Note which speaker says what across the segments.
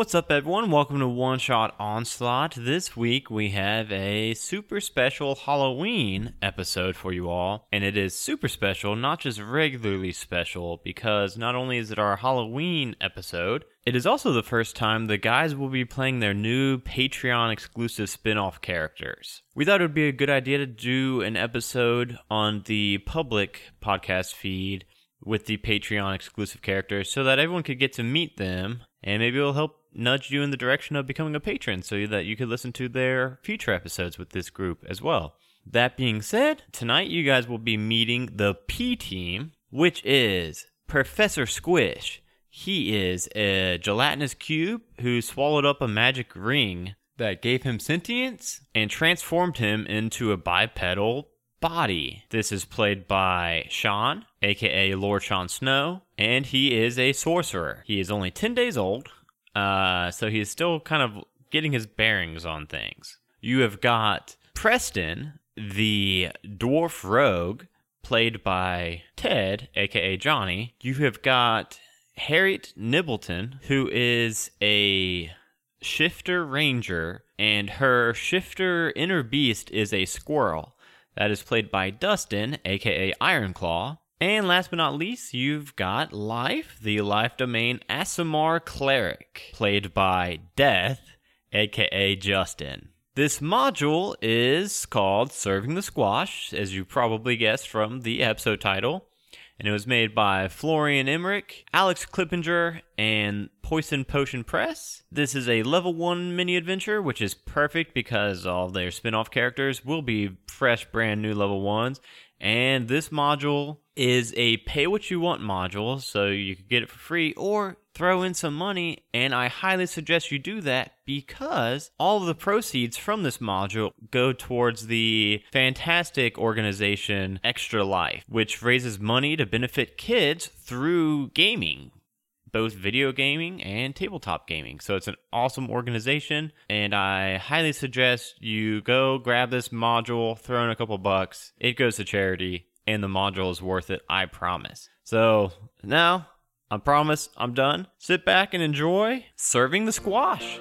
Speaker 1: What's up, everyone? Welcome to One Shot Onslaught. This week we have a super special Halloween episode for you all. And it is super special, not just regularly special, because not only is it our Halloween episode, it is also the first time the guys will be playing their new Patreon exclusive spin off characters. We thought it would be a good idea to do an episode on the public podcast feed with the Patreon exclusive characters so that everyone could get to meet them and maybe it'll help nudge you in the direction of becoming a patron so that you could listen to their future episodes with this group as well. That being said, tonight you guys will be meeting the P team, which is Professor Squish. He is a gelatinous cube who swallowed up a magic ring that gave him sentience and transformed him into a bipedal body. This is played by Sean, aka Lord Sean Snow, and he is a sorcerer. He is only 10 days old, uh, so he's still kind of getting his bearings on things. You have got Preston, the dwarf rogue, played by Ted, aka Johnny. You have got Harriet Nibbleton, who is a shifter ranger, and her shifter inner beast is a squirrel. That is played by Dustin, aka Ironclaw. And last but not least, you've got Life, the Life Domain Aasimar Cleric, played by Death, aka Justin. This module is called Serving the Squash, as you probably guessed from the episode title and it was made by Florian Emmerich, Alex Clippinger, and Poison Potion Press. This is a level 1 mini adventure, which is perfect because all their spin off characters will be fresh, brand new level 1s. And this module is a pay what you want module, so you can get it for free or throw in some money. And I highly suggest you do that because all of the proceeds from this module go towards the fantastic organization Extra Life, which raises money to benefit kids through gaming both video gaming and tabletop gaming. So it's an awesome organization, and I highly suggest you go grab this module, throw in a couple bucks. It goes to charity, and the module is worth it, I promise. So now, I promise I'm done. Sit back and enjoy serving the squash.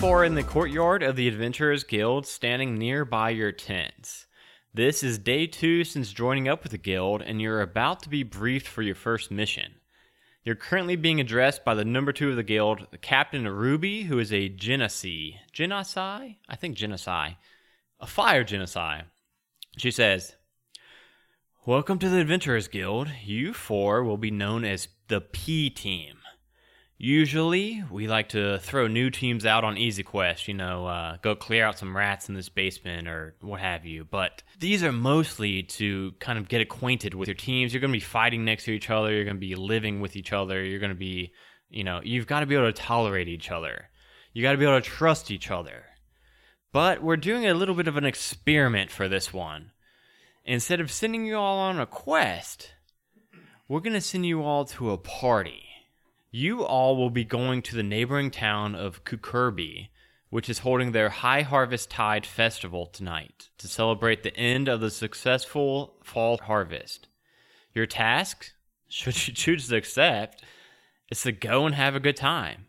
Speaker 1: Four in the courtyard of the Adventurers Guild standing nearby your tents. This is day two since joining up with the guild, and you're about to be briefed for your first mission. You're currently being addressed by the number two of the guild, the captain Ruby, who is a genasi. Genasi? I think genasi. A fire genasi. She says, Welcome to the Adventurers Guild. You four will be known as the P Team. Usually, we like to throw new teams out on Easy Quest, you know, uh, go clear out some rats in this basement or what have you. But these are mostly to kind of get acquainted with your teams. You're going to be fighting next to each other, you're going to be living with each other, you're going to be, you know, you've got to be able to tolerate each other. You got to be able to trust each other. But we're doing a little bit of an experiment for this one. Instead of sending you all on a quest, we're going to send you all to a party. You all will be going to the neighboring town of Kukurbi, which is holding their High Harvest Tide Festival tonight to celebrate the end of the successful fall harvest. Your task, should you choose to accept, is to go and have a good time.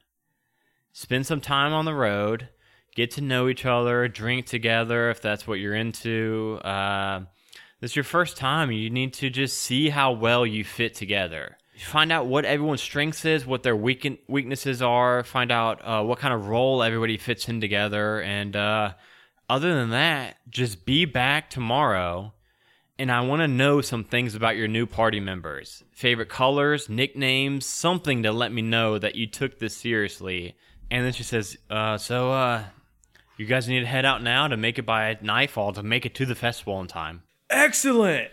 Speaker 1: Spend some time on the road, get to know each other, drink together if that's what you're into. Uh, this is your first time. You need to just see how well you fit together find out what everyone's strengths is, what their weaken- weaknesses are, find out uh, what kind of role everybody fits in together, and uh, other than that, just be back tomorrow. And I want to know some things about your new party members favorite colors, nicknames, something to let me know that you took this seriously. And then she says, uh, So, uh, you guys need to head out now to make it by nightfall to make it to the festival in time.
Speaker 2: Excellent.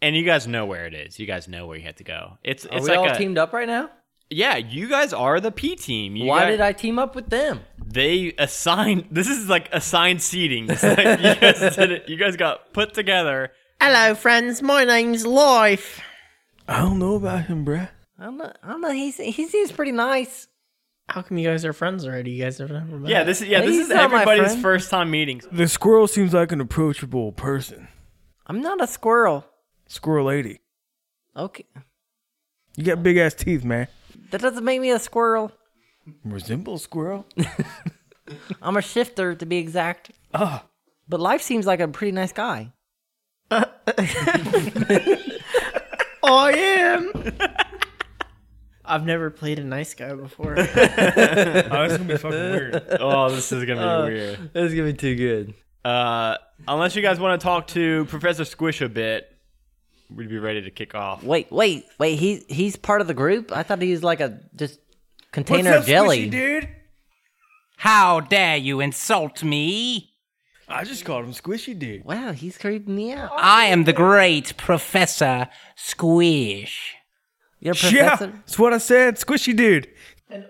Speaker 1: And you guys know where it is. You guys know where you have to go. It's
Speaker 3: Are
Speaker 1: it's
Speaker 3: we
Speaker 1: like
Speaker 3: all
Speaker 1: a,
Speaker 3: teamed up right now?
Speaker 1: yeah. You guys are the P team. You
Speaker 3: Why
Speaker 1: got-
Speaker 3: did I team up with them?
Speaker 1: They assigned. This is like assigned seating. Like you guys did it. You guys got put together.
Speaker 4: Hello, friends. My name's Life.
Speaker 2: I don't know about him, bruh.
Speaker 3: I don't know. I don't know. He's he seems pretty nice.
Speaker 4: How come you guys are friends already? You guys have never met.
Speaker 1: Yeah, this is yeah, this
Speaker 3: He's
Speaker 1: is
Speaker 3: not my
Speaker 1: everybody's
Speaker 3: friend.
Speaker 1: first time meeting.
Speaker 2: The squirrel seems like an approachable person.
Speaker 3: I'm not a squirrel.
Speaker 2: Squirrel lady.
Speaker 3: Okay,
Speaker 2: You got big ass teeth, man.
Speaker 3: that doesn't make me a squirrel.
Speaker 2: Resemble a squirrel?
Speaker 3: I'm a shifter to be exact.
Speaker 2: Ah.
Speaker 3: But life seems like a pretty nice guy.
Speaker 4: I am. I've never played a nice guy before.
Speaker 2: Oh, that's gonna be fucking weird.
Speaker 1: Oh, this is gonna be weird.
Speaker 3: That's gonna be too good.
Speaker 1: Uh, unless you guys want to talk to Professor Squish a bit, we'd be ready to kick off.
Speaker 3: Wait, wait, wait. He he's part of the group. I thought he was like a just container
Speaker 2: What's
Speaker 3: of jelly.
Speaker 2: Squishy dude?
Speaker 5: How dare you insult me?
Speaker 2: I just called him Squishy dude.
Speaker 3: Wow, he's creeping me out.
Speaker 5: I am the great Professor Squish.
Speaker 3: You're a
Speaker 2: Yeah, that's what I said. Squishy dude.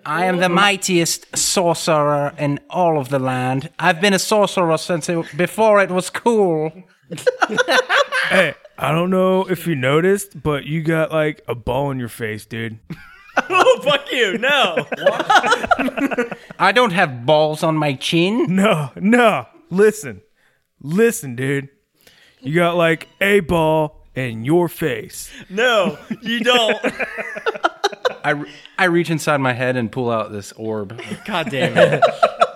Speaker 5: I am the mightiest sorcerer in all of the land. I've been a sorcerer since it, before it was cool.
Speaker 2: Hey, I don't know if you noticed, but you got like a ball in your face, dude.
Speaker 1: Oh, fuck you! No.
Speaker 5: I don't have balls on my chin.
Speaker 2: No, no. Listen, listen, dude. You got like a ball in your face.
Speaker 1: No, you don't.
Speaker 5: I, re- I reach inside my head and pull out this orb.
Speaker 1: God damn it.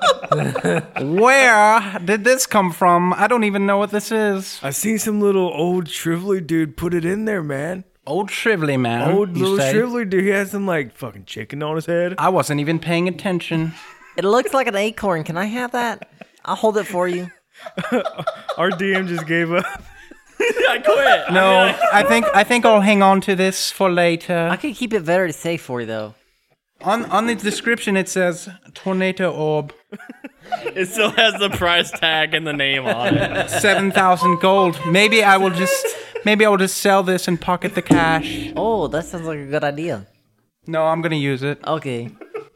Speaker 5: Where did this come from? I don't even know what this is.
Speaker 2: I seen some little old shrivelly dude put it in there, man.
Speaker 5: Old Shrivelly man.
Speaker 2: Old
Speaker 5: you
Speaker 2: little
Speaker 5: say?
Speaker 2: shrivelly dude. He has some like fucking chicken on his head.
Speaker 5: I wasn't even paying attention.
Speaker 3: It looks like an acorn. Can I have that? I'll hold it for you.
Speaker 2: Our DM just gave up.
Speaker 1: I quit.
Speaker 5: No, I think I think I'll hang on to this for later.
Speaker 3: I could keep it very safe for you though.
Speaker 5: On on the description it says tornado orb,
Speaker 1: It still has the price tag and the name on it.
Speaker 5: seven thousand gold. Maybe I will just maybe I will just sell this and pocket the cash.
Speaker 3: Oh, that sounds like a good idea.
Speaker 5: No, I'm gonna use it.
Speaker 3: Okay.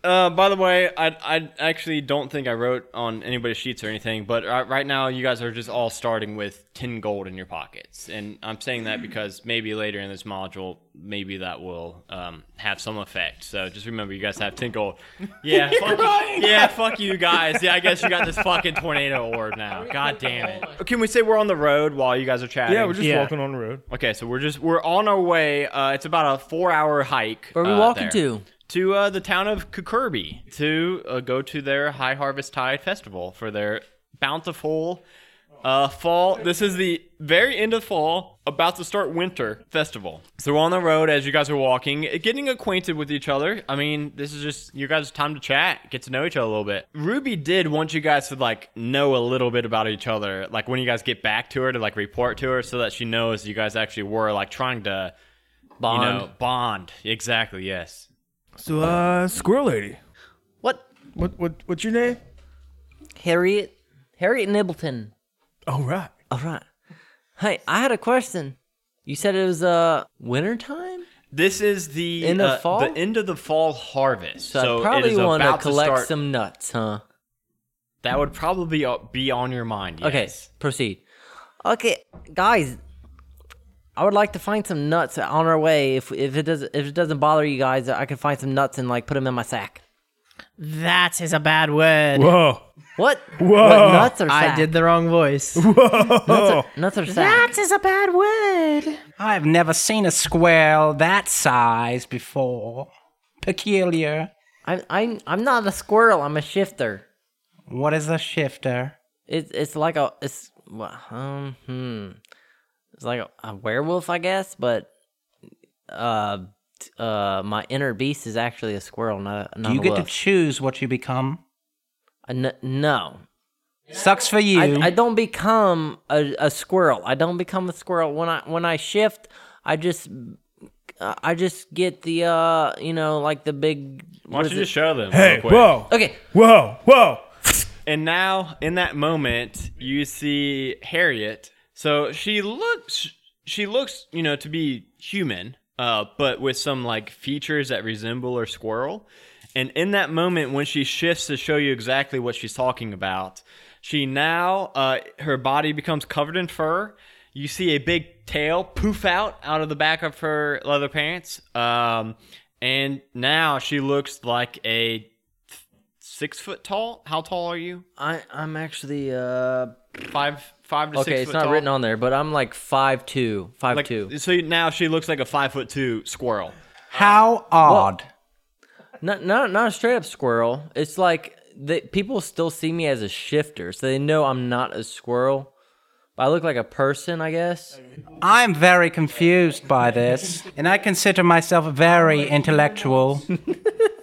Speaker 1: Uh, by the way, I I actually don't think I wrote on anybody's sheets or anything, but uh, right now you guys are just all starting with ten gold in your pockets, and I'm saying that because maybe later in this module, maybe that will um, have some effect. So just remember, you guys have ten gold. Yeah, fuck yeah, fuck you guys. Yeah, I guess you got this fucking tornado orb now. God damn it. Can we say we're on the road while you guys are chatting?
Speaker 2: Yeah, we're just
Speaker 4: Yeah.
Speaker 2: walking on the road.
Speaker 1: Okay, so we're just we're on our way. Uh, it's about a four-hour hike.
Speaker 3: Where are we
Speaker 1: uh,
Speaker 3: walking
Speaker 1: there.
Speaker 3: to?
Speaker 1: To uh, the town of Kirby to uh, go to their High Harvest Tide Festival for their bountiful uh, fall. This is the very end of fall, about to start winter festival. So we're on the road as you guys are walking, getting acquainted with each other. I mean, this is just you guys' time to chat, get to know each other a little bit. Ruby did want you guys to like know a little bit about each other, like when you guys get back to her to like report to her, so that she knows you guys actually were like trying to
Speaker 3: Bond.
Speaker 1: you know bond. Exactly. Yes.
Speaker 2: So, uh, squirrel lady.
Speaker 3: What?
Speaker 2: What what what's your name?
Speaker 3: Harriet? Harriet Nibbleton.
Speaker 2: All right.
Speaker 3: All right. Hey, I had a question. You said it was uh winter time?
Speaker 1: This is the
Speaker 3: End of
Speaker 1: uh,
Speaker 3: fall?
Speaker 1: the end of the fall harvest.
Speaker 3: So,
Speaker 1: So,
Speaker 3: I probably
Speaker 1: it is
Speaker 3: want to
Speaker 1: about
Speaker 3: collect
Speaker 1: start-
Speaker 3: some nuts, huh?
Speaker 1: That would probably be, be on your mind. Yes.
Speaker 3: Okay, proceed. Okay, guys, I would like to find some nuts on our way. If if it doesn't if it doesn't bother you guys, I can find some nuts and like put them in my sack.
Speaker 4: that is a bad word.
Speaker 2: Whoa.
Speaker 3: What?
Speaker 2: Whoa.
Speaker 3: What nuts or sack?
Speaker 4: I did the wrong voice. Whoa.
Speaker 3: nuts or sack.
Speaker 4: is a bad word.
Speaker 5: I've never seen a squirrel that size before. Peculiar.
Speaker 3: I'm I'm I'm not a squirrel. I'm a shifter.
Speaker 5: What is a shifter?
Speaker 3: It's it's like a it's wha- um hmm. It's like a, a werewolf, I guess, but uh uh my inner beast is actually a squirrel, not a, not
Speaker 5: Do you
Speaker 3: a
Speaker 5: get to choose what you become?
Speaker 3: A n- no,
Speaker 5: Sucks for you.
Speaker 3: I, I don't become a, a squirrel. I don't become a squirrel when I when I shift. I just uh, I just get the uh you know like the big.
Speaker 1: Why don't you just show them?
Speaker 2: Hey,
Speaker 1: real quick?
Speaker 2: whoa.
Speaker 3: Okay,
Speaker 2: Whoa, whoa.
Speaker 1: And now, in that moment, you see Harriet. So she looks, she looks, you know, to be human, uh, but with some like features that resemble a squirrel. And in that moment, when she shifts to show you exactly what she's talking about, she now, uh, her body becomes covered in fur. You see a big tail poof out out of the back of her leather pants. Um, and now she looks like a six foot tall. How tall are you?
Speaker 3: I I'm actually uh
Speaker 1: Five five to
Speaker 3: okay.
Speaker 1: six
Speaker 3: It's
Speaker 1: foot
Speaker 3: not
Speaker 1: tall?
Speaker 3: written on there, but I'm like five two, five
Speaker 1: Like,
Speaker 3: two.
Speaker 1: so now she looks like a five foot two squirrel.
Speaker 5: How odd.
Speaker 3: Not not not a straight up squirrel. It's like they, people still see me as a shifter, so they know I'm not a squirrel. But I look like a person, I guess.
Speaker 5: I'm very confused by this, and I consider myself very intellectual.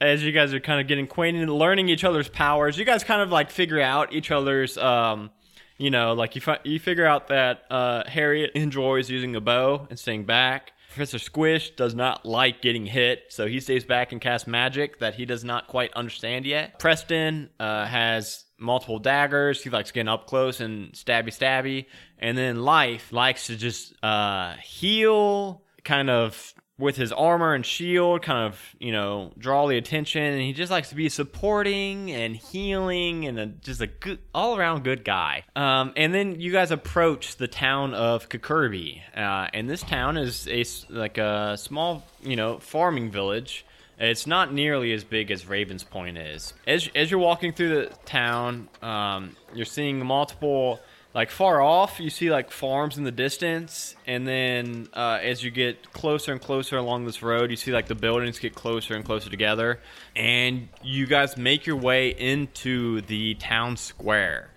Speaker 1: as you guys are kind of getting acquainted and learning each other's powers, you guys kind of like figure out each other's, um, you know, like you fi- you figure out that uh, Harriet enjoys using a bow and staying back. Professor Squish does not like getting hit, so he stays back and casts magic that he does not quite understand yet. Preston uh, has multiple daggers. He likes getting up close and stabby stabby. And then Life likes to just uh, heal, kind of with his armor and shield, kind of, you know, draw the attention. And he just likes to be supporting and healing and a, just a good, all around good guy. Um, and then you guys approach the town of Kirby. Uh, and this town is a like a small, you know, farming village. It's not nearly as big as Ravens Point is. As, as you're walking through the town, um, you're seeing multiple, like far off, you see like farms in the distance, and then uh, as you get closer and closer along this road, you see like the buildings get closer and closer together, and you guys make your way into the town square.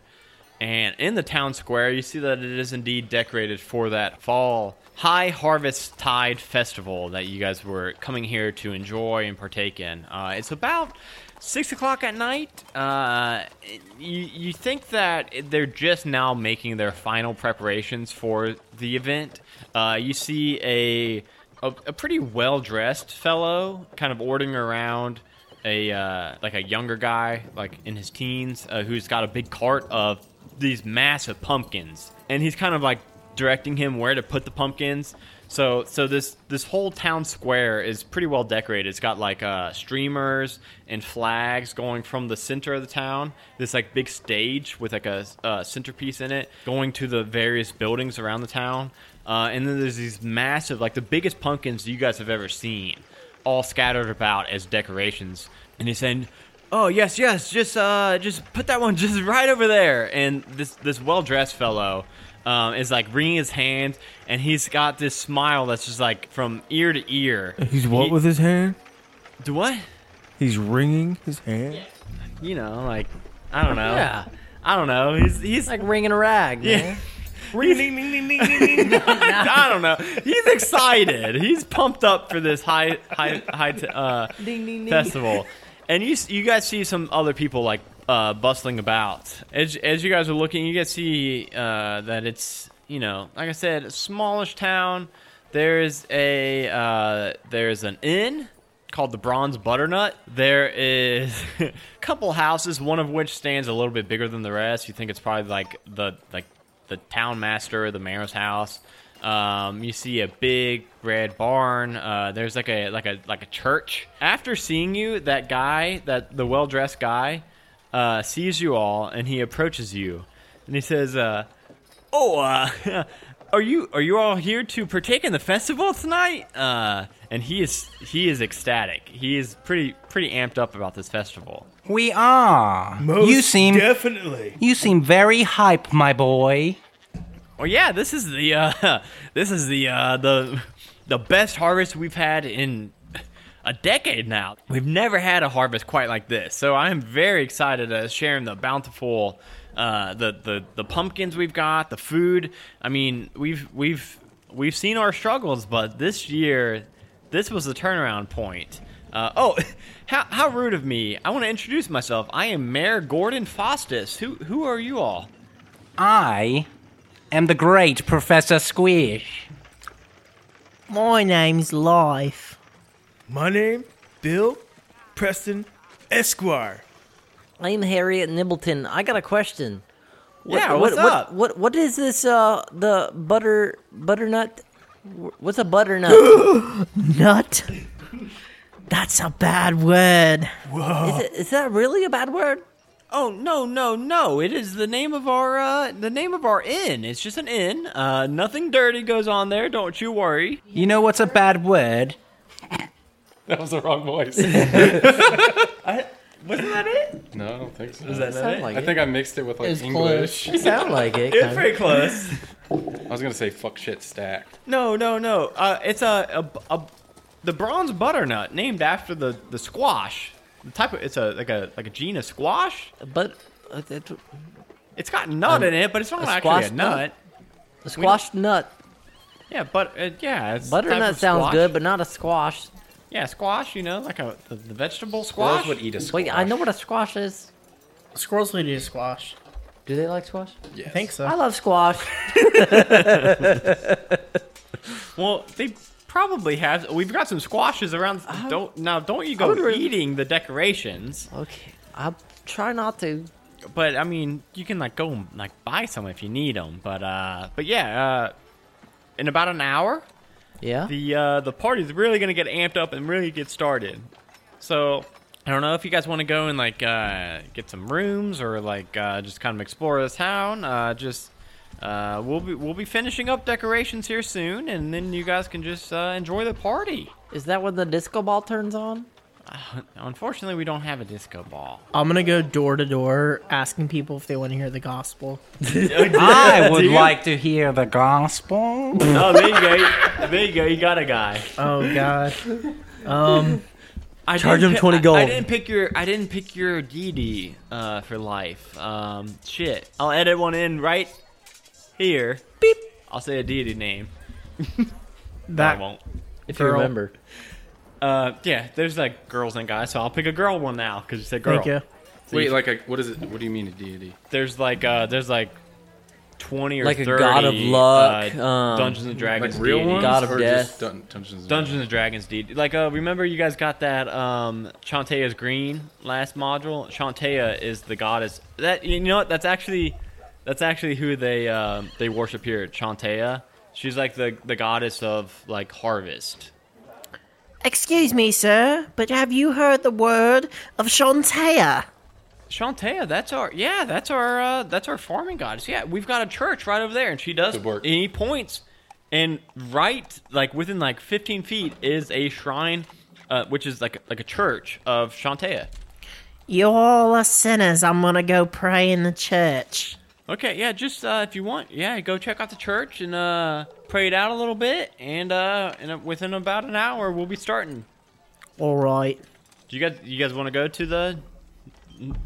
Speaker 1: And in the town square, you see that it is indeed decorated for that fall High Harvest Tide Festival that you guys were coming here to enjoy and partake in. Uh, it's about six o'clock at night. Uh, you you think that they're just now making their final preparations for the event. Uh, you see a a, a pretty well dressed fellow kind of ordering around a uh, like a younger guy, like in his teens, uh, who's got a big cart of these massive pumpkins, and he's kind of like directing him where to put the pumpkins. So, so this this whole town square is pretty well decorated. It's got like uh, streamers and flags going from the center of the town. This like big stage with like a uh, centerpiece in it, going to the various buildings around the town. Uh, and then there's these massive, like the biggest pumpkins you guys have ever seen all scattered about as decorations. And he's saying, "Oh yes, yes, just uh, just put that one just right over there." And this this well dressed fellow um, is like wringing his hand, and he's got this smile that's just like from ear to ear.
Speaker 2: He's what
Speaker 1: He-
Speaker 2: with his hand?
Speaker 1: Do what?
Speaker 2: He's wringing his hand.
Speaker 1: You know, like I don't know.
Speaker 3: Yeah.
Speaker 1: I don't know. He's he's
Speaker 3: Like ringing a rag,
Speaker 1: Yeah.
Speaker 3: man.
Speaker 1: I don't know. He's excited. He's pumped up for this high high high t- uh,
Speaker 3: Ding, ding, ding.
Speaker 1: festival. And you s- you guys see some other people like uh, bustling about. As as you guys are looking, you guys see uh, that it's you know like I said, a smallish town. There's a uh, there's an inn called the Bronze Butternut. There is a couple houses, one of which stands a little bit bigger than the rest. You think it's probably like the like the town master, the mayor's house. Um, you see a big red barn. Uh, there's like a like a like a church. After seeing you, that guy, that the well dressed guy, uh, sees you all and he approaches you, and he says, uh, "Oh, uh, are you are you all here to partake in the festival tonight?" Uh, and he is he is ecstatic. He is pretty pretty amped up about this festival.
Speaker 5: We are. you seem
Speaker 2: definitely.
Speaker 5: you seem very hype, my boy.
Speaker 1: Well, yeah, this is the uh, this is the uh, the the best harvest we've had in a decade now. We've never had a harvest quite like this, so I am very excited to share the bountiful uh, the the the pumpkins we've got, the food. I mean, we've we've we've seen our struggles, but this year, this was the turnaround point. Uh, oh, how, how rude of me! I want to introduce myself. I am Mayor Gordon Faustus. Who who are you all?
Speaker 5: I am the great Professor Squish.
Speaker 4: My name's Life.
Speaker 2: My name, Bill Preston Esquire.
Speaker 3: I'm Harriet Nibbleton. I got a question. What,
Speaker 1: Yeah, what's
Speaker 3: what,
Speaker 1: up?
Speaker 3: What, what is this? Uh, the butter butternut. What's a butternut?
Speaker 4: Nut? That's a bad word. Whoa.
Speaker 3: is, it, is that really a bad word?
Speaker 1: Oh no no no! It is the name of our uh, the name of our inn. It's just an inn. Uh, nothing dirty goes on there. Don't you worry.
Speaker 5: You know what's a bad word?
Speaker 6: That was the wrong voice.
Speaker 1: Wasn't that it?
Speaker 6: no, I don't think so.
Speaker 1: Does that
Speaker 3: Sound like
Speaker 6: I
Speaker 3: it.
Speaker 6: think I mixed it with like
Speaker 4: It's
Speaker 6: English.
Speaker 3: Sound like it.
Speaker 1: It's
Speaker 3: kinda.
Speaker 1: pretty close.
Speaker 6: I was gonna say fuck shit stack.
Speaker 1: No no no. Uh, it's a, a, a the bronze butternut named after the, the squash. The type of it's a like a like a genus squash.
Speaker 3: But uh, it,
Speaker 1: It's got nut in it, but it's not
Speaker 3: a
Speaker 1: actually a
Speaker 3: squash
Speaker 1: nut.
Speaker 3: nut? a squashed nut.
Speaker 1: Yeah, but uh, yeah, it's a type
Speaker 3: Butternut sounds
Speaker 1: squash.
Speaker 3: good, but not a squash.
Speaker 1: Yeah, squash. You know, like a the, the vegetable
Speaker 6: Squirrels
Speaker 1: squash.
Speaker 6: would eat a squash.
Speaker 3: Wait, I know what a squash is.
Speaker 4: Squirrels would eat a squash.
Speaker 3: Do they like squash?
Speaker 6: Yes.
Speaker 4: I think so.
Speaker 3: I love squash.
Speaker 1: Well, they probably have. We've got some squashes around. Don't now. Don't you go
Speaker 3: would re-
Speaker 1: eating the decorations.
Speaker 3: Okay, I'll try not to.
Speaker 1: But I mean, you can like go and, like buy some if you need them. But uh, but yeah, uh, in about an hour,
Speaker 3: Yeah.
Speaker 1: the uh, the party's really gonna get amped up and really get started. So I don't know if you guys want to go and like uh, get some rooms or like uh, just kind of explore the town. Uh, just uh, we'll be we'll be finishing up decorations here soon, and then you guys can just uh, enjoy the party.
Speaker 3: Is that when the disco ball turns on?
Speaker 1: Unfortunately, we don't have a disco ball.
Speaker 4: I'm gonna go door to door asking people if they want to hear the gospel.
Speaker 5: I would like to hear the gospel.
Speaker 1: Oh, there you go. There you go. You got a guy.
Speaker 4: Oh God. Um,
Speaker 1: I
Speaker 3: Charge
Speaker 1: didn't
Speaker 3: him
Speaker 1: pi-
Speaker 3: 20
Speaker 1: I-
Speaker 3: gold.
Speaker 1: I, didn't pick your. I didn't pick your deity uh, for life. Um, shit. I'll edit one in right here. Beep. I'll say a deity name. No, I
Speaker 4: that
Speaker 1: won't.
Speaker 3: If you
Speaker 4: Girl.
Speaker 3: remember.
Speaker 1: Uh, yeah. There's like girls and guys, so I'll pick a girl one now because you said girl.
Speaker 4: thank you.
Speaker 6: Wait, like a what is it? What do you mean a deity?
Speaker 1: There's like uh, there's like twenty or
Speaker 3: Like a
Speaker 1: 30
Speaker 3: god of luck,
Speaker 1: uh,
Speaker 3: um,
Speaker 1: Dungeons and Dragons
Speaker 6: Like real
Speaker 1: deities.
Speaker 6: ones?
Speaker 3: God of
Speaker 6: or
Speaker 3: Death.
Speaker 6: Just dun- Dungeons. and
Speaker 1: Dungeons and Dragons deed. Like, uh, remember you guys got that um Chauntea's Green last module? Chauntea is the goddess. That you know what? That's actually that's actually who they um they worship here. Chauntea. She's like the the goddess of like harvest.
Speaker 7: Excuse me, sir, but have you heard the word of Chauntea?
Speaker 1: Chauntea, that's our yeah, that's our uh, that's our farming goddess. Yeah, we've got a church right over there, and she does
Speaker 6: Good work.
Speaker 1: any points, and right like within like 15 feet is a shrine, uh, which is like like a church of Chauntea.
Speaker 7: You all are sinners. I'm gonna go pray in the church.
Speaker 1: Okay, yeah, just uh, if you want, yeah, go check out the church and uh, pray it out a little bit, and uh, and within about an hour we'll be starting.
Speaker 7: All right.
Speaker 1: Do you guys, you guys want to go to the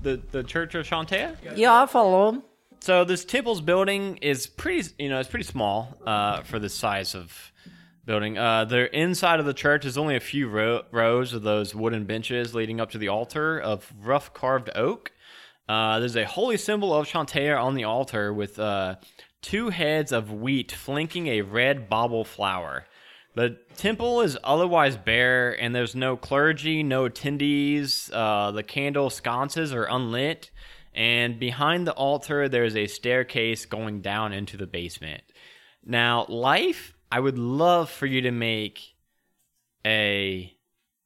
Speaker 1: the the church of Chauntea?
Speaker 3: Yeah, I follow him.
Speaker 1: So this temple's building is pretty, you know, it's pretty small uh, for the size of building. Uh, the inside of the church is only a few ro- rows of those wooden benches leading up to the altar of rough carved oak. Uh, there's a holy symbol of Chauntea on the altar with uh, two heads of wheat flanking a red bauble flower. The temple is otherwise bare, and there's no clergy, no attendees. Uh, the candle sconces are unlit, and behind the altar, there's a staircase going down into the basement. Now, life, I would love for you to make a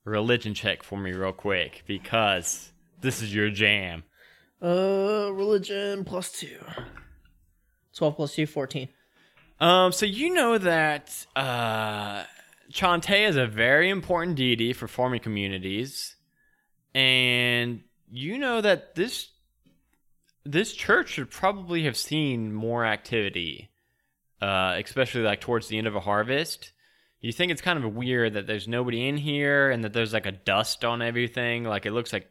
Speaker 1: religion check for me, real quick, because this is your jam.
Speaker 4: Uh, religion plus two. 12 plus 2, 14.
Speaker 1: Um, so you know that uh, Chauntea is a very important deity for farming communities, and you know that this this church should probably have seen more activity, uh, especially like towards the end of a harvest. You think it's kind of weird that there's nobody in here and that there's like a dust on everything. Like it looks like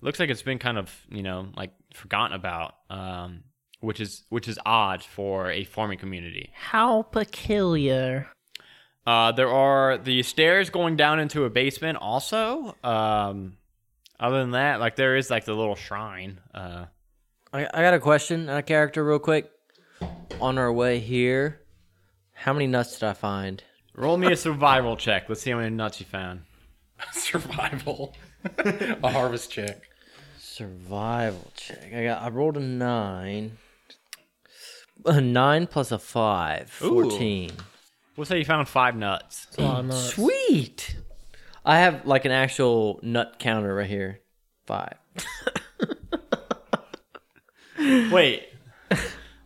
Speaker 1: looks like it's been kind of you know like forgotten about. Um, which is which is odd for a farming community.
Speaker 7: How peculiar.
Speaker 1: Uh, there are the stairs going down into a basement. Also, um, other than that, like there is like the little shrine. Uh,
Speaker 3: I, I got a question on a character real quick. On our way here, how many nuts did I find?
Speaker 1: roll me a survival check. Let's see how many nuts you found.
Speaker 6: survival. a harvest check.
Speaker 3: Survival check. I got. I rolled a nine. A nine plus a five. Fourteen.
Speaker 1: We'll say you found five nuts.
Speaker 4: That's a lot of nuts.
Speaker 3: Sweet. I have like an actual nut counter right here. Five.
Speaker 1: Wait.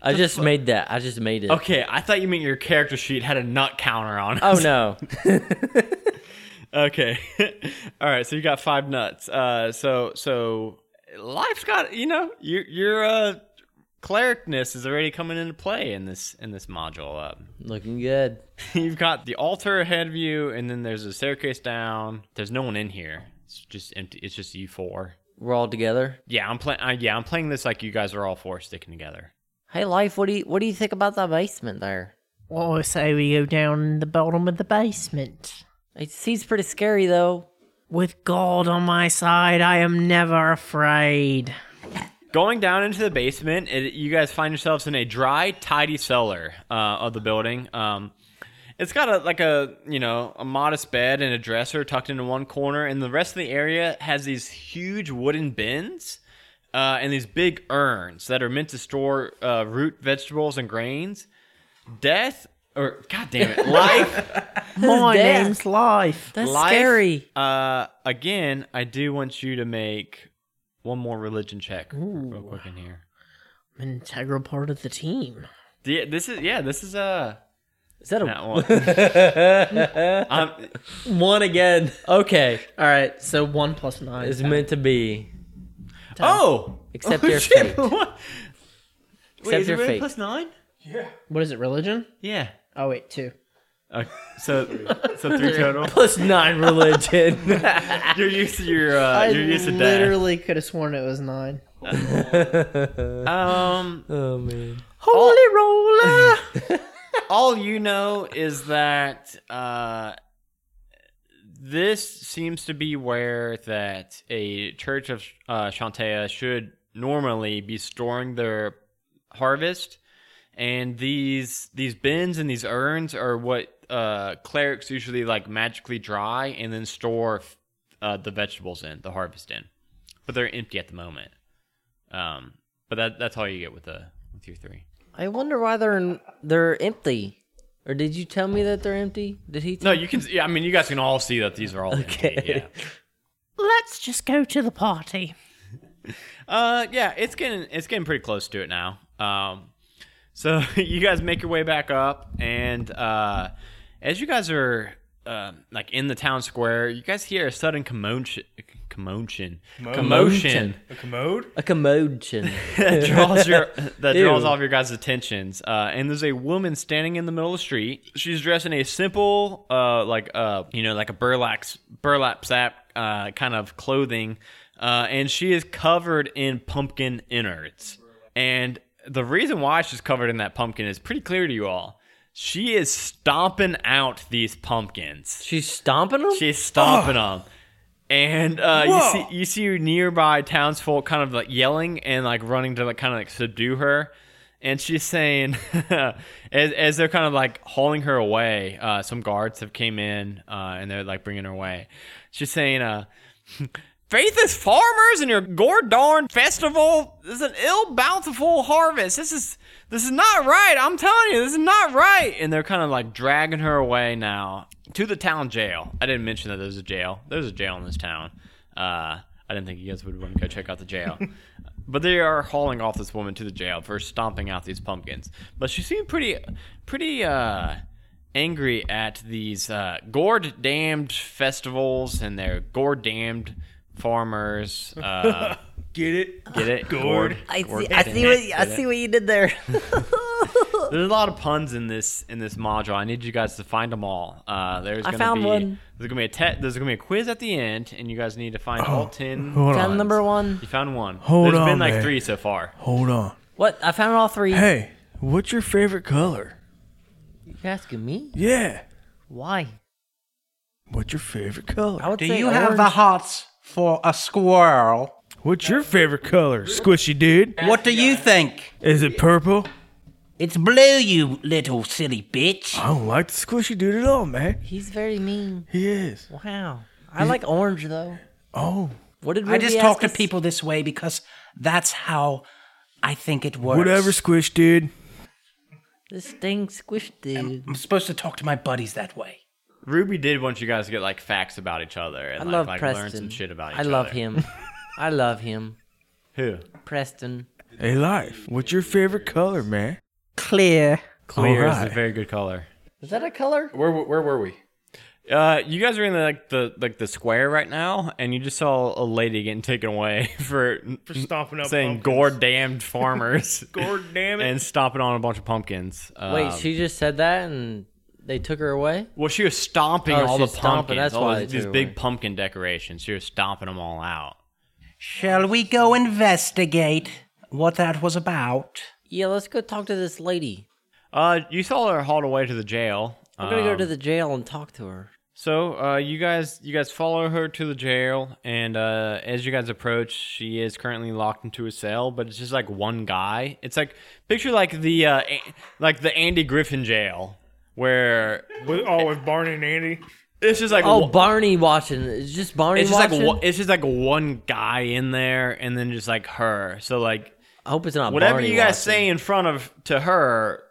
Speaker 3: I just made that. I just made it.
Speaker 1: Okay, I thought you meant your character sheet had a nut counter on it.
Speaker 3: Oh no.
Speaker 1: Okay. All right. So you got five nuts. Uh, so so life's got you know your your uh clericness is already coming into play in this in this module. Um,
Speaker 3: Looking good.
Speaker 1: you've got the altar ahead of you, and then there's a staircase down. There's no one in here. It's just empty. It's just you four.
Speaker 3: We're all together.
Speaker 1: Yeah, I'm playing. Uh, yeah, I'm playing this like you guys are all four sticking together.
Speaker 3: Hey, life. What do you what do you think about the basement there?
Speaker 7: Well, I say we go down in the bottom of the basement.
Speaker 3: It seems pretty scary though.
Speaker 7: With gold on my side, I am never afraid.
Speaker 1: Going down into the basement, it, you guys find yourselves in a dry, tidy cellar uh, of the building. Um, it's got a like a you know a modest bed and a dresser tucked into one corner, and the rest of the area has these huge wooden bins uh, and these big urns that are meant to store uh, root vegetables and grains. Death or god damn it, life.
Speaker 7: My
Speaker 3: death?
Speaker 7: name's Life.
Speaker 3: That's
Speaker 1: life,
Speaker 3: scary.
Speaker 1: Uh, again, I do want you to make one more religion check real quick in here.
Speaker 7: I'm an integral part of the team.
Speaker 1: Yeah, this is yeah, this is uh
Speaker 3: Is that a
Speaker 1: that one. um,
Speaker 3: one again? Okay,
Speaker 4: All right, so one plus nine.
Speaker 3: it's meant to be.
Speaker 1: oh,
Speaker 3: Except
Speaker 1: oh,
Speaker 3: your
Speaker 1: shit,
Speaker 3: fate.
Speaker 1: what?
Speaker 3: Except
Speaker 1: Wait, is it
Speaker 3: your
Speaker 1: really
Speaker 3: fate.
Speaker 1: plus nine?
Speaker 4: what is it? Religion?
Speaker 1: Yeah.
Speaker 4: Oh wait, two.
Speaker 1: Okay, so so three total.
Speaker 3: Plus nine religion.
Speaker 1: You're used to your uh,
Speaker 4: I
Speaker 1: you're used to death.
Speaker 4: literally could have sworn it was nine.
Speaker 1: Um,
Speaker 3: oh man.
Speaker 7: Holy roller!
Speaker 1: all you know is that uh, this seems to be where that a church of uh, Chauntea should normally be storing their harvest, and these these bins and these urns are what uh, clerics usually like magically dry and then store uh, the vegetables in, the harvest in, but they're empty at the moment. Um, but that that's all you get with the with your three.
Speaker 3: I wonder why they're they're empty. Or did you tell me that they're empty? Did he?
Speaker 1: No, you can. Yeah, I mean, you guys can all see that these are all
Speaker 3: Okay.
Speaker 1: empty. Yeah.
Speaker 7: Let's just go to the party.
Speaker 1: Uh, yeah, it's getting it's getting pretty close to it now. Um, so you guys make your way back up, and uh, as you guys are uh, like in the town square, you guys hear a sudden commotion, commotion, commotion
Speaker 2: A commode?
Speaker 3: a commotion.
Speaker 1: that draws your that
Speaker 3: Ew.
Speaker 1: draws all of your guys' attentions. Uh, and there's a woman standing in the middle of the street. She's dressed in a simple, uh, like uh, you know, like a burlap burlap sack uh, kind of clothing, uh, and she is covered in pumpkin innards. And the reason why she's covered in that pumpkin is pretty clear to you all. She is stomping out these pumpkins.
Speaker 3: She's stomping them.
Speaker 1: She's stomping them. And uh, you see you see nearby townsfolk kind of like yelling and like running to like kind of like subdue her. And she's saying, as, as they're kind of like hauling her away, uh, some guards have came in uh, and they're like bringing her away. She's saying, uh, "Faithless farmers and your Gordorn festival this is an ill bountiful harvest. This is this is not right. I'm telling you, this is not right." And they're kind of like dragging her away now to the town jail. I didn't mention that there's a jail. There's a jail in this town. Uh, I didn't think you guys would want to go check out the jail. but they are hauling off this woman to the jail for stomping out these pumpkins. But she seemed pretty, pretty uh, angry at these uh, gourd damned festivals and their gourd damned farmers. Uh,
Speaker 2: Get it?
Speaker 1: get it?
Speaker 2: Gourd.
Speaker 3: I
Speaker 1: Gourd
Speaker 3: see. I see what I
Speaker 1: Get it?
Speaker 3: see what you did there.
Speaker 1: There's a lot of puns in this in this module. I need you guys to find them all. Uh, there's
Speaker 3: I
Speaker 1: gonna
Speaker 3: found
Speaker 1: be
Speaker 3: one.
Speaker 1: there's gonna be a te- there's gonna be a quiz at the end, and you guys need to find all ten.
Speaker 2: Hold
Speaker 3: Found
Speaker 2: on.
Speaker 3: number one.
Speaker 1: You found one.
Speaker 2: Hold
Speaker 1: There's
Speaker 2: on,
Speaker 1: been like
Speaker 2: man.
Speaker 1: three so far.
Speaker 2: Hold on.
Speaker 3: What? I found all three.
Speaker 2: Hey, what's your favorite color?
Speaker 3: You asking me?
Speaker 2: Yeah.
Speaker 3: Why?
Speaker 2: What's your favorite color?
Speaker 3: I would
Speaker 5: Do
Speaker 3: say
Speaker 5: you have the
Speaker 3: orange.
Speaker 5: Hots for a squirrel?
Speaker 2: What's your favorite color, squishy dude?
Speaker 5: What do you think?
Speaker 2: Is it purple?
Speaker 5: It's blue, you little silly bitch.
Speaker 2: I don't like the squishy dude at all, man.
Speaker 3: He's very mean.
Speaker 2: He is.
Speaker 3: Wow. I like orange though.
Speaker 2: Oh,
Speaker 3: What did
Speaker 5: I
Speaker 3: Ruby
Speaker 5: just
Speaker 3: ask
Speaker 5: talk to
Speaker 3: us?
Speaker 5: people this way because that's how I think it works.
Speaker 2: whatever, squish dude.
Speaker 3: This thing squished dude.
Speaker 5: I'm supposed to talk to my buddies that way.
Speaker 1: Ruby did want you guys to get like facts about each other and
Speaker 3: I
Speaker 1: like,
Speaker 3: love
Speaker 1: like
Speaker 3: Preston.
Speaker 1: learn some shit about each other.
Speaker 3: I
Speaker 1: other.
Speaker 3: love him. I love him.
Speaker 1: Who?
Speaker 3: Preston.
Speaker 2: Hey, life. What's your favorite color, man?
Speaker 4: Clear.
Speaker 1: Clear is a very good color.
Speaker 3: Is that a color?
Speaker 6: Where where were we?
Speaker 1: Uh, you guys are in the, like the like the square right now, and you just saw a lady getting taken away for,
Speaker 2: For stomping up
Speaker 1: saying
Speaker 2: pumpkins.
Speaker 1: "gore damned farmers"
Speaker 2: God damn it.
Speaker 1: and stomping on a bunch of pumpkins.
Speaker 3: Wait,
Speaker 1: Um,
Speaker 3: she just said that and they took her away?
Speaker 1: well, she was stomping
Speaker 3: Oh,
Speaker 1: all
Speaker 3: she
Speaker 1: the
Speaker 3: was stomping,
Speaker 1: pumpkins.
Speaker 3: that's
Speaker 1: all
Speaker 3: why
Speaker 1: these,
Speaker 3: they
Speaker 1: these
Speaker 3: took her
Speaker 1: big pumpkin decorations. She was stomping them all out.
Speaker 5: Shall we go investigate what that was about?
Speaker 3: Yeah, let's go talk to this lady.
Speaker 1: Uh, you saw her hauled away to the jail.
Speaker 3: I'm gonna go
Speaker 1: Um,
Speaker 3: to the jail and talk to her.
Speaker 1: So, uh, you guys, you guys follow her to the jail, and uh, as you guys approach, she is currently locked into a cell. But it's just like one guy. It's like picture like the uh, a- like the Andy Griffin jail, where
Speaker 2: With, oh, with Barney and Andy.
Speaker 1: it's just like
Speaker 3: Oh,
Speaker 1: one-
Speaker 3: Barney watching. It's just Barney
Speaker 1: it's just like
Speaker 3: watching.
Speaker 1: one- it's just like one guy in there, and then just like her. So like
Speaker 3: I hope it's not
Speaker 1: whatever
Speaker 3: Barney
Speaker 1: you guys
Speaker 3: watching.
Speaker 1: say in front of to her,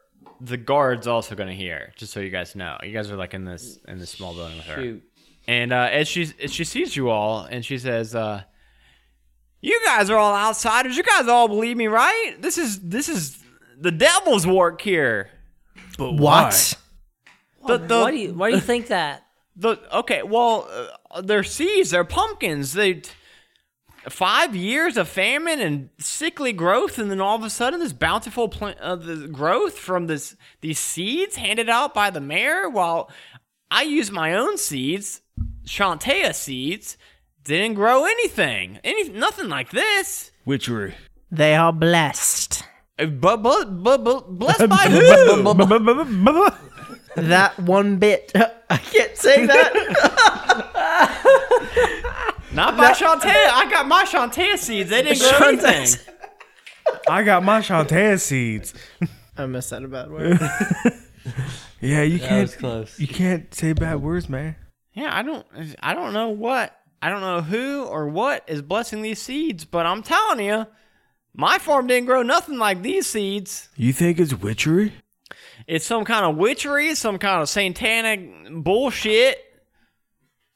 Speaker 1: the guard's also gonna hear. Just so you guys know, you guys are like in this in this small building with her.
Speaker 3: Shoot.
Speaker 1: And uh, as she as she sees you all, and she says, uh, "You guys are all outsiders. You guys all believe me, right? This is this is the devil's work here.
Speaker 2: But
Speaker 4: What?
Speaker 1: The the,
Speaker 3: why do you why do you think that?
Speaker 1: the okay. Well, uh, they're seeds. They're pumpkins. They five years of famine and sickly growth, and then all of a sudden, this bountiful plant, uh, the growth from this these seeds handed out by the mayor. While I use my own seeds, Chauntea seeds, didn't grow anything, any nothing like this.
Speaker 2: Witchery.
Speaker 4: They are blessed.
Speaker 1: Uh, But but but, but blessed by who?
Speaker 4: That one bit. I can't say that.
Speaker 1: Not by Chauntea. I got my Chauntea seeds. They didn't grow anything.
Speaker 2: I got my Shantae seeds.
Speaker 4: I missed that a bad word.
Speaker 2: Yeah, you
Speaker 3: That
Speaker 2: can't.
Speaker 3: was close.
Speaker 2: You can't say bad words, man.
Speaker 1: Yeah, I don't I don't know what I don't know who or what is blessing these seeds, but I'm telling you, my farm didn't grow nothing like these seeds.
Speaker 2: You think it's witchery?
Speaker 1: It's some kind of witchery, some kind of satanic bullshit.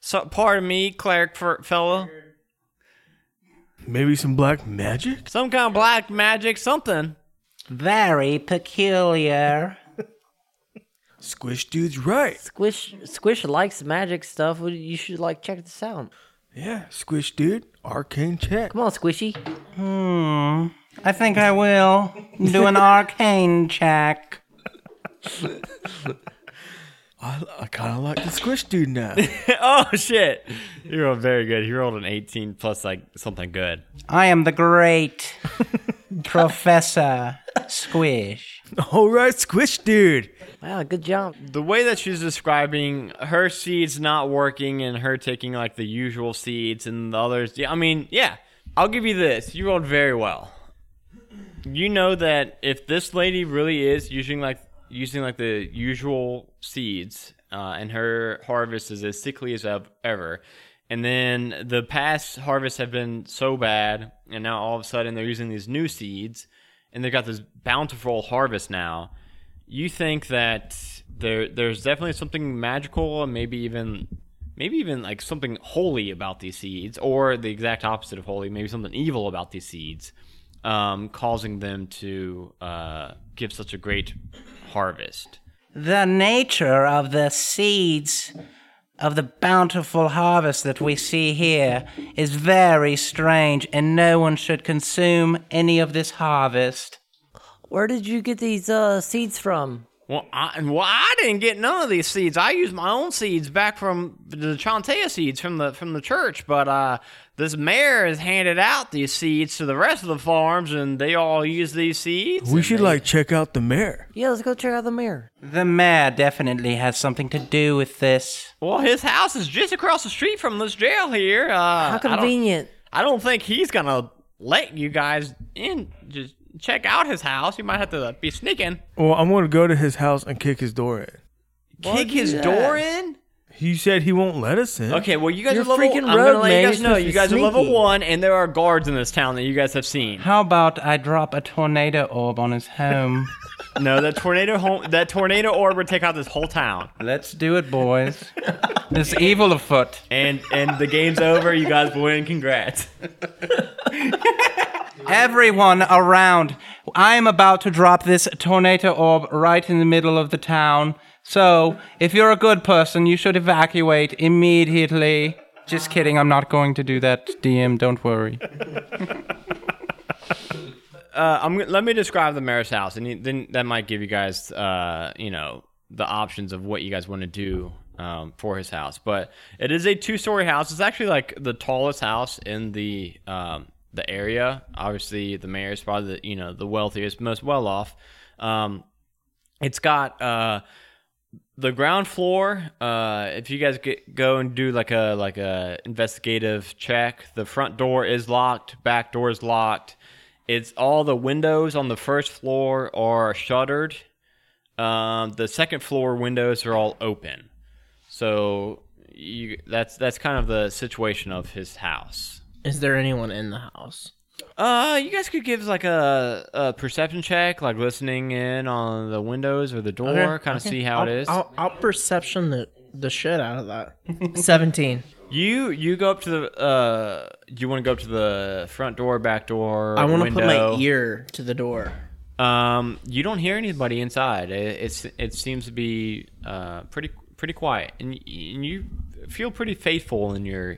Speaker 1: So, pardon me, cleric f- fella.
Speaker 2: Maybe some black magic?
Speaker 1: Some kind of black magic, something.
Speaker 5: Very peculiar.
Speaker 2: Squish dude's right.
Speaker 3: Squish Squish likes magic stuff. You should like check this out.
Speaker 2: Yeah, Squish dude. Arcane check.
Speaker 3: Come on, Squishy.
Speaker 5: Hmm. I think I will do an arcane check.
Speaker 2: I, I kind of like the Squish dude now.
Speaker 1: oh shit! You rolled very good. You rolled an 18 plus like something good.
Speaker 5: I am the great Professor Squish.
Speaker 2: All right, Squish dude.
Speaker 3: Wow, good job.
Speaker 1: the way that she's describing her seeds not working and her taking like the usual seeds and the others yeah i mean yeah i'll give you this you rolled very well you know that if this lady really is using like using like the usual seeds uh, and her harvest is as sickly as ever. And then the past harvests have been so bad and now all of a sudden they're using these new seeds and they've got this bountiful harvest now. You think that there there's definitely something magical and maybe even maybe even like something holy about these seeds or the exact opposite of holy maybe something evil about these seeds um, causing them to uh, give such a great harvest
Speaker 5: The nature of the seeds of the bountiful harvest that we see here is very strange, and no one should consume any of this harvest.
Speaker 3: Where did you get these uh, seeds from?
Speaker 1: well I, and well, I didn't get none of these seeds. I used my own seeds back from the Chauntea seeds from the from the church, but uh, this mayor has handed out these seeds to the rest of the farms, and they all use these seeds.
Speaker 2: We should
Speaker 1: they-
Speaker 2: like check out the mayor.
Speaker 3: Yeah, let's go check out the mayor.
Speaker 5: The mayor definitely has something to do with this.
Speaker 1: Well, his house is just across the street from this jail here. Uh,
Speaker 3: How
Speaker 1: I don't-
Speaker 3: convenient.
Speaker 1: I don't, think he's gonna let you guys in. Just check out his house. You might have to be sneaking.
Speaker 2: Well, I'm going to go to his house and kick his door in.
Speaker 1: Kick his door in.
Speaker 2: He said he won't let us in.
Speaker 1: Okay, well, you guys
Speaker 3: You're
Speaker 1: are level.
Speaker 3: freaking
Speaker 1: I'm gonna
Speaker 3: rogue,
Speaker 1: let
Speaker 3: man.
Speaker 1: you guys
Speaker 3: You're
Speaker 1: know.
Speaker 3: supposed to
Speaker 1: You
Speaker 3: be
Speaker 1: guys are level
Speaker 3: sneaky.
Speaker 1: one, and there are guards in this town that you guys have seen.
Speaker 5: How about I drop a tornado orb on his home?
Speaker 1: No, that tornado home, that tornado orb would take out this whole town.
Speaker 5: Let's do it, boys. There's evil afoot.
Speaker 1: And and the game's over. You guys win. Congrats.
Speaker 5: Everyone around. I am about to drop this tornado orb right in the middle of the town. So, if you're a good person, you should evacuate immediately. Just kidding, I'm not going to do that, DM, don't worry.
Speaker 1: Uh, I'm. Let me describe the mayor's house, and then that might give you guys, uh, you know, the options of what you guys want to do um, for his house. But it is a two-story house. It's actually like the tallest house in the um, the area. Obviously, the mayor's probably the you know the wealthiest, most well off. Um, it's got uh, the ground floor. Uh, if you guys get, go and do like a like a investigative check, the front door is locked, back door is locked. It's all the windows on the first floor are shuttered. Um, the second floor windows are all open. So you that's that's kind of the situation of his house.
Speaker 4: Is there anyone in the house?
Speaker 1: Uh, you guys could give like a, a perception check, like listening in on the windows or the door,
Speaker 4: Okay,
Speaker 1: kind of
Speaker 4: okay.
Speaker 1: see how
Speaker 4: I'll,
Speaker 1: it is.
Speaker 4: I'll, I'll perception the the shit out of that. Seventeen.
Speaker 1: You you go up to the uh you want to go up to the front door, back door,
Speaker 4: I want to put my
Speaker 1: window.
Speaker 4: ear to the door.
Speaker 1: Um, you don't hear anybody inside. It, it's it seems to be uh pretty pretty quiet, and, y- and you feel pretty faithful in your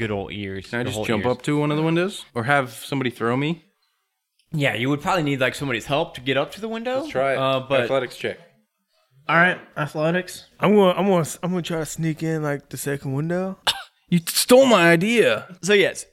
Speaker 1: good old ears.
Speaker 6: Can I just jump
Speaker 1: ears.
Speaker 6: up to one of the windows, or have somebody throw me?
Speaker 1: Yeah, you would probably need like somebody's help to get up to the window. Let's try it. Uh, but
Speaker 6: athletics check.
Speaker 4: All right, athletics.
Speaker 2: I'm gonna, I'm gonna, I'm gonna try to sneak in like the second window.
Speaker 6: You stole my idea.
Speaker 1: so yes,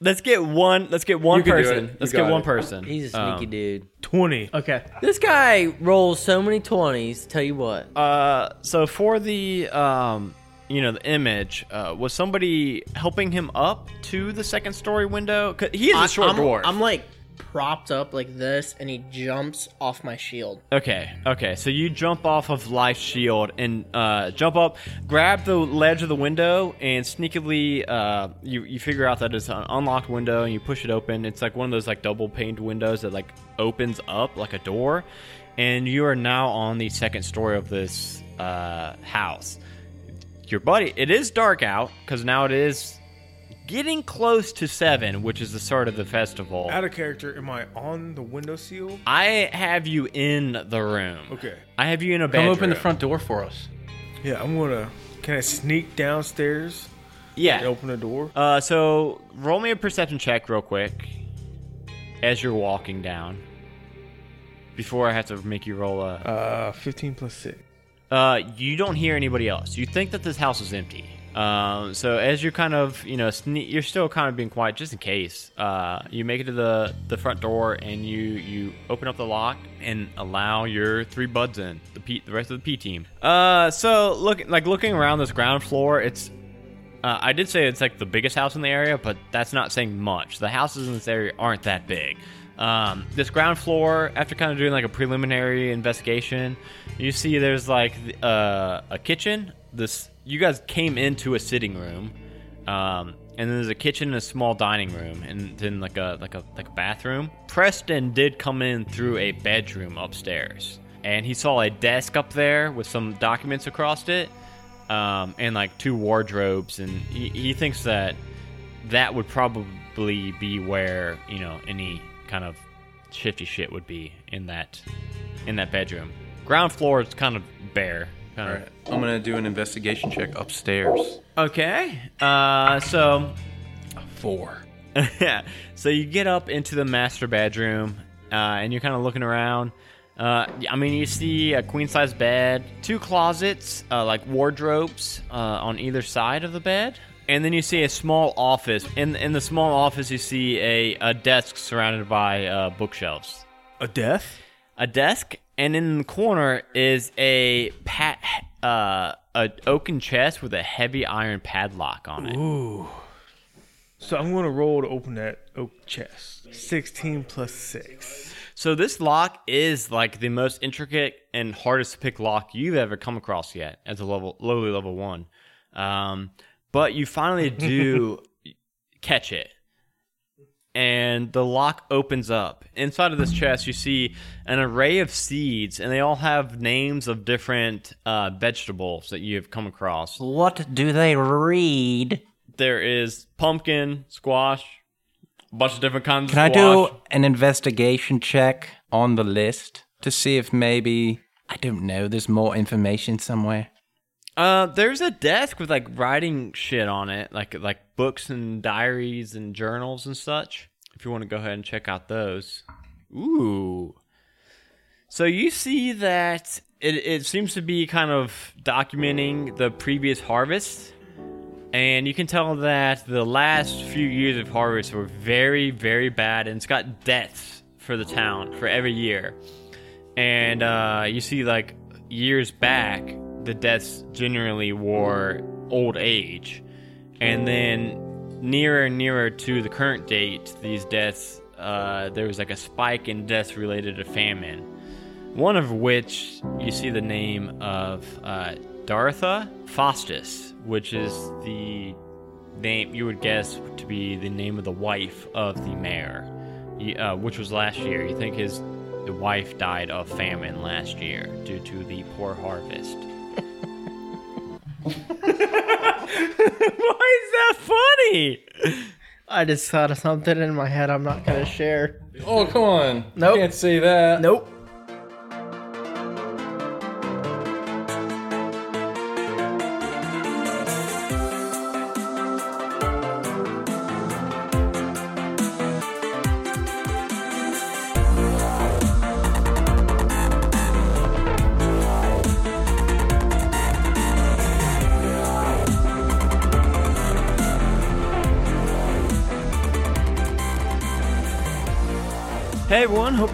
Speaker 1: let's get one. Let's get one
Speaker 6: You can do
Speaker 1: person.
Speaker 6: it.
Speaker 1: Let's
Speaker 6: got
Speaker 1: get one
Speaker 6: it.
Speaker 1: person.
Speaker 3: He's a
Speaker 1: Um,
Speaker 3: sneaky dude.
Speaker 2: Twenty.
Speaker 4: Okay.
Speaker 3: This guy rolls so many 20s. Tell you what.
Speaker 1: Uh, so for the um, you know, the image, uh, was somebody helping him up to the second story window? 'Cause he is a short
Speaker 4: I'm,
Speaker 1: dwarf.
Speaker 4: I'm like propped up like this, and he jumps off my shield.
Speaker 1: Okay, okay. So you jump off of life shield and uh, jump up, grab the ledge of the window, and sneakily uh, you you figure out that it's an unlocked window, and you push it open. It's like one of those like double paned windows that like opens up like a door, and you are now on the second story of this uh, house. Your buddy, it is dark out because now it is getting close to seven, which is the start of the festival.
Speaker 2: Out of character, am I on the window seal?
Speaker 1: I have you in the room.
Speaker 2: Okay.
Speaker 1: I have you in a
Speaker 6: Come open the front door for us.
Speaker 2: Yeah, I'm gonna. Can I sneak downstairs
Speaker 1: Yeah.
Speaker 2: open the door?
Speaker 1: Uh, so roll me a perception check real quick as you're walking down. Before I have to make you roll a.
Speaker 2: Uh, fifteen plus six.
Speaker 1: Uh, you don't hear anybody else. You think that this house is empty. Um, so as you're kind of, you know, sne- you're still kind of being quiet just in case. Uh, you make it to the the front door and you you open up the lock and allow your three buds in. The P, the rest of the P team. Uh, so look like looking around this ground floor, it's. Uh, I did say it's like the biggest house in the area, but that's not saying much. The houses in this area aren't that big. Um, this ground floor, after kind of doing like a preliminary investigation, you see there's like uh, a kitchen. This you guys came into a sitting room, um, and then there's a kitchen and a small dining room, and then like a like a like a bathroom. Preston did come in through a bedroom upstairs, and he saw a desk up there with some documents across it, um, and like two wardrobes, and he, he thinks that that would probably be where you know any kind of shifty shit would be in that in that bedroom. Ground floor is kind of bare. Kind
Speaker 6: All
Speaker 1: of.
Speaker 6: I'm gonna do an investigation check upstairs.
Speaker 1: Okay. Uh, so
Speaker 6: Four.
Speaker 1: yeah. So you get up into the master bedroom, uh, and you're kind of looking around. Uh, I mean, you see a queen size bed, two closets, uh, like wardrobes uh, on either side of the bed, and then you see a small office. In in the small office, you see a, a desk surrounded by uh, bookshelves.
Speaker 2: A desk.
Speaker 1: A desk, and in the corner is a pat uh, a oaken chest with a heavy iron padlock on it. Ooh.
Speaker 2: So I'm gonna roll to open that oak chest. Sixteen plus six.
Speaker 1: So this lock is like the most intricate and hardest to pick lock you've ever come across yet as a level lowly level one. Um, but you finally do catch it. And the lock opens up. Inside of this chest, you see an array of seeds, and they all have names of different uh, vegetables that you have come across.
Speaker 5: What do they read?
Speaker 1: There is pumpkin, squash, a bunch of different kinds
Speaker 5: Can
Speaker 1: of
Speaker 5: I
Speaker 1: squash.
Speaker 5: do an investigation check on the list to see if maybe I don't know, there's more information somewhere?
Speaker 1: Uh, there's a desk with like writing shit on it, like like books and diaries and journals and such. If you want to go ahead and check out those. Ooh. So you see that it, it seems to be kind of documenting the previous harvest. And you can tell that the last few years of harvest were very, very bad. And it's got deaths for the town for every year. And uh, you see, like, years back, the deaths generally were old age. And then nearer and nearer to the current date, these deaths, uh, there was like a spike in deaths related to famine. One of which you see the name of uh, Dartha Faustus, which is the name you would guess to be the name of the wife of the mayor, uh, which was last year. You think his wife died of famine last year due to the poor harvest. Why is that funny?
Speaker 4: I just thought of something in my head I'm not gonna share.
Speaker 6: Oh, come on.
Speaker 4: Nope.
Speaker 6: Can't say that.
Speaker 4: Nope.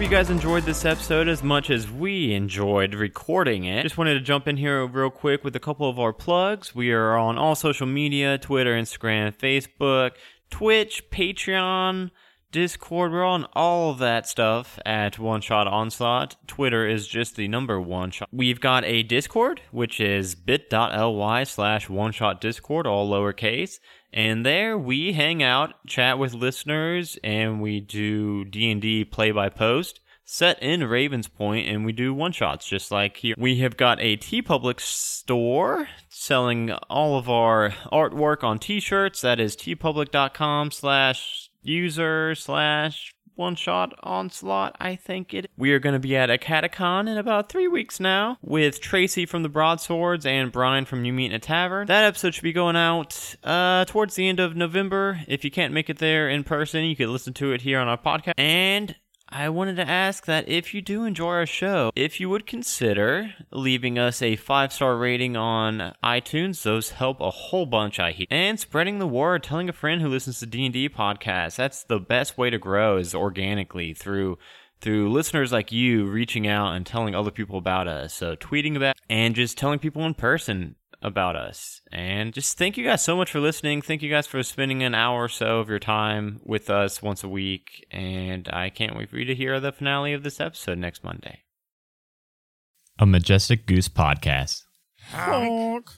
Speaker 1: You guys enjoyed this episode as much as we enjoyed recording it. Just wanted to jump in here real quick with a couple of our plugs. We are on all social media Twitter, Instagram, Facebook, Twitch, Patreon, Discord. We're on all that stuff at One Shot Onslaught. Twitter is just the number one shot. We've got a Discord, which is bit.ly slash one shot Discord, all lowercase. And there we hang out, chat with listeners, and we do D&D play by post set in Ravens Point, and we do one shots just like here. We have got a TeePublic store selling all of our artwork on T-shirts. That is teepublic.com slash user slash one shot onslaught. I think it. We are going to be at a catacon in about three weeks now with Tracy from the Broadswords and Brian from You Meet in a Tavern. That episode should be going out uh, towards the end of November. If you can't make it there in person, you can listen to it here on our podcast. And I wanted to ask that if you do enjoy our show, if you would consider leaving us a five star rating on iTunes, those help a whole bunch. I hear, and spreading the word, telling a friend who listens to D and D podcasts. That's the best way to grow is organically through through listeners like you reaching out and telling other people about us. So tweeting about and just telling people in person about us. And just thank you guys so much for listening. Thank you guys for spending an hour or so of your time with us once a week. And I can't wait for you to hear the finale of this episode next Monday. A Majestic Goose Podcast.
Speaker 2: Honk.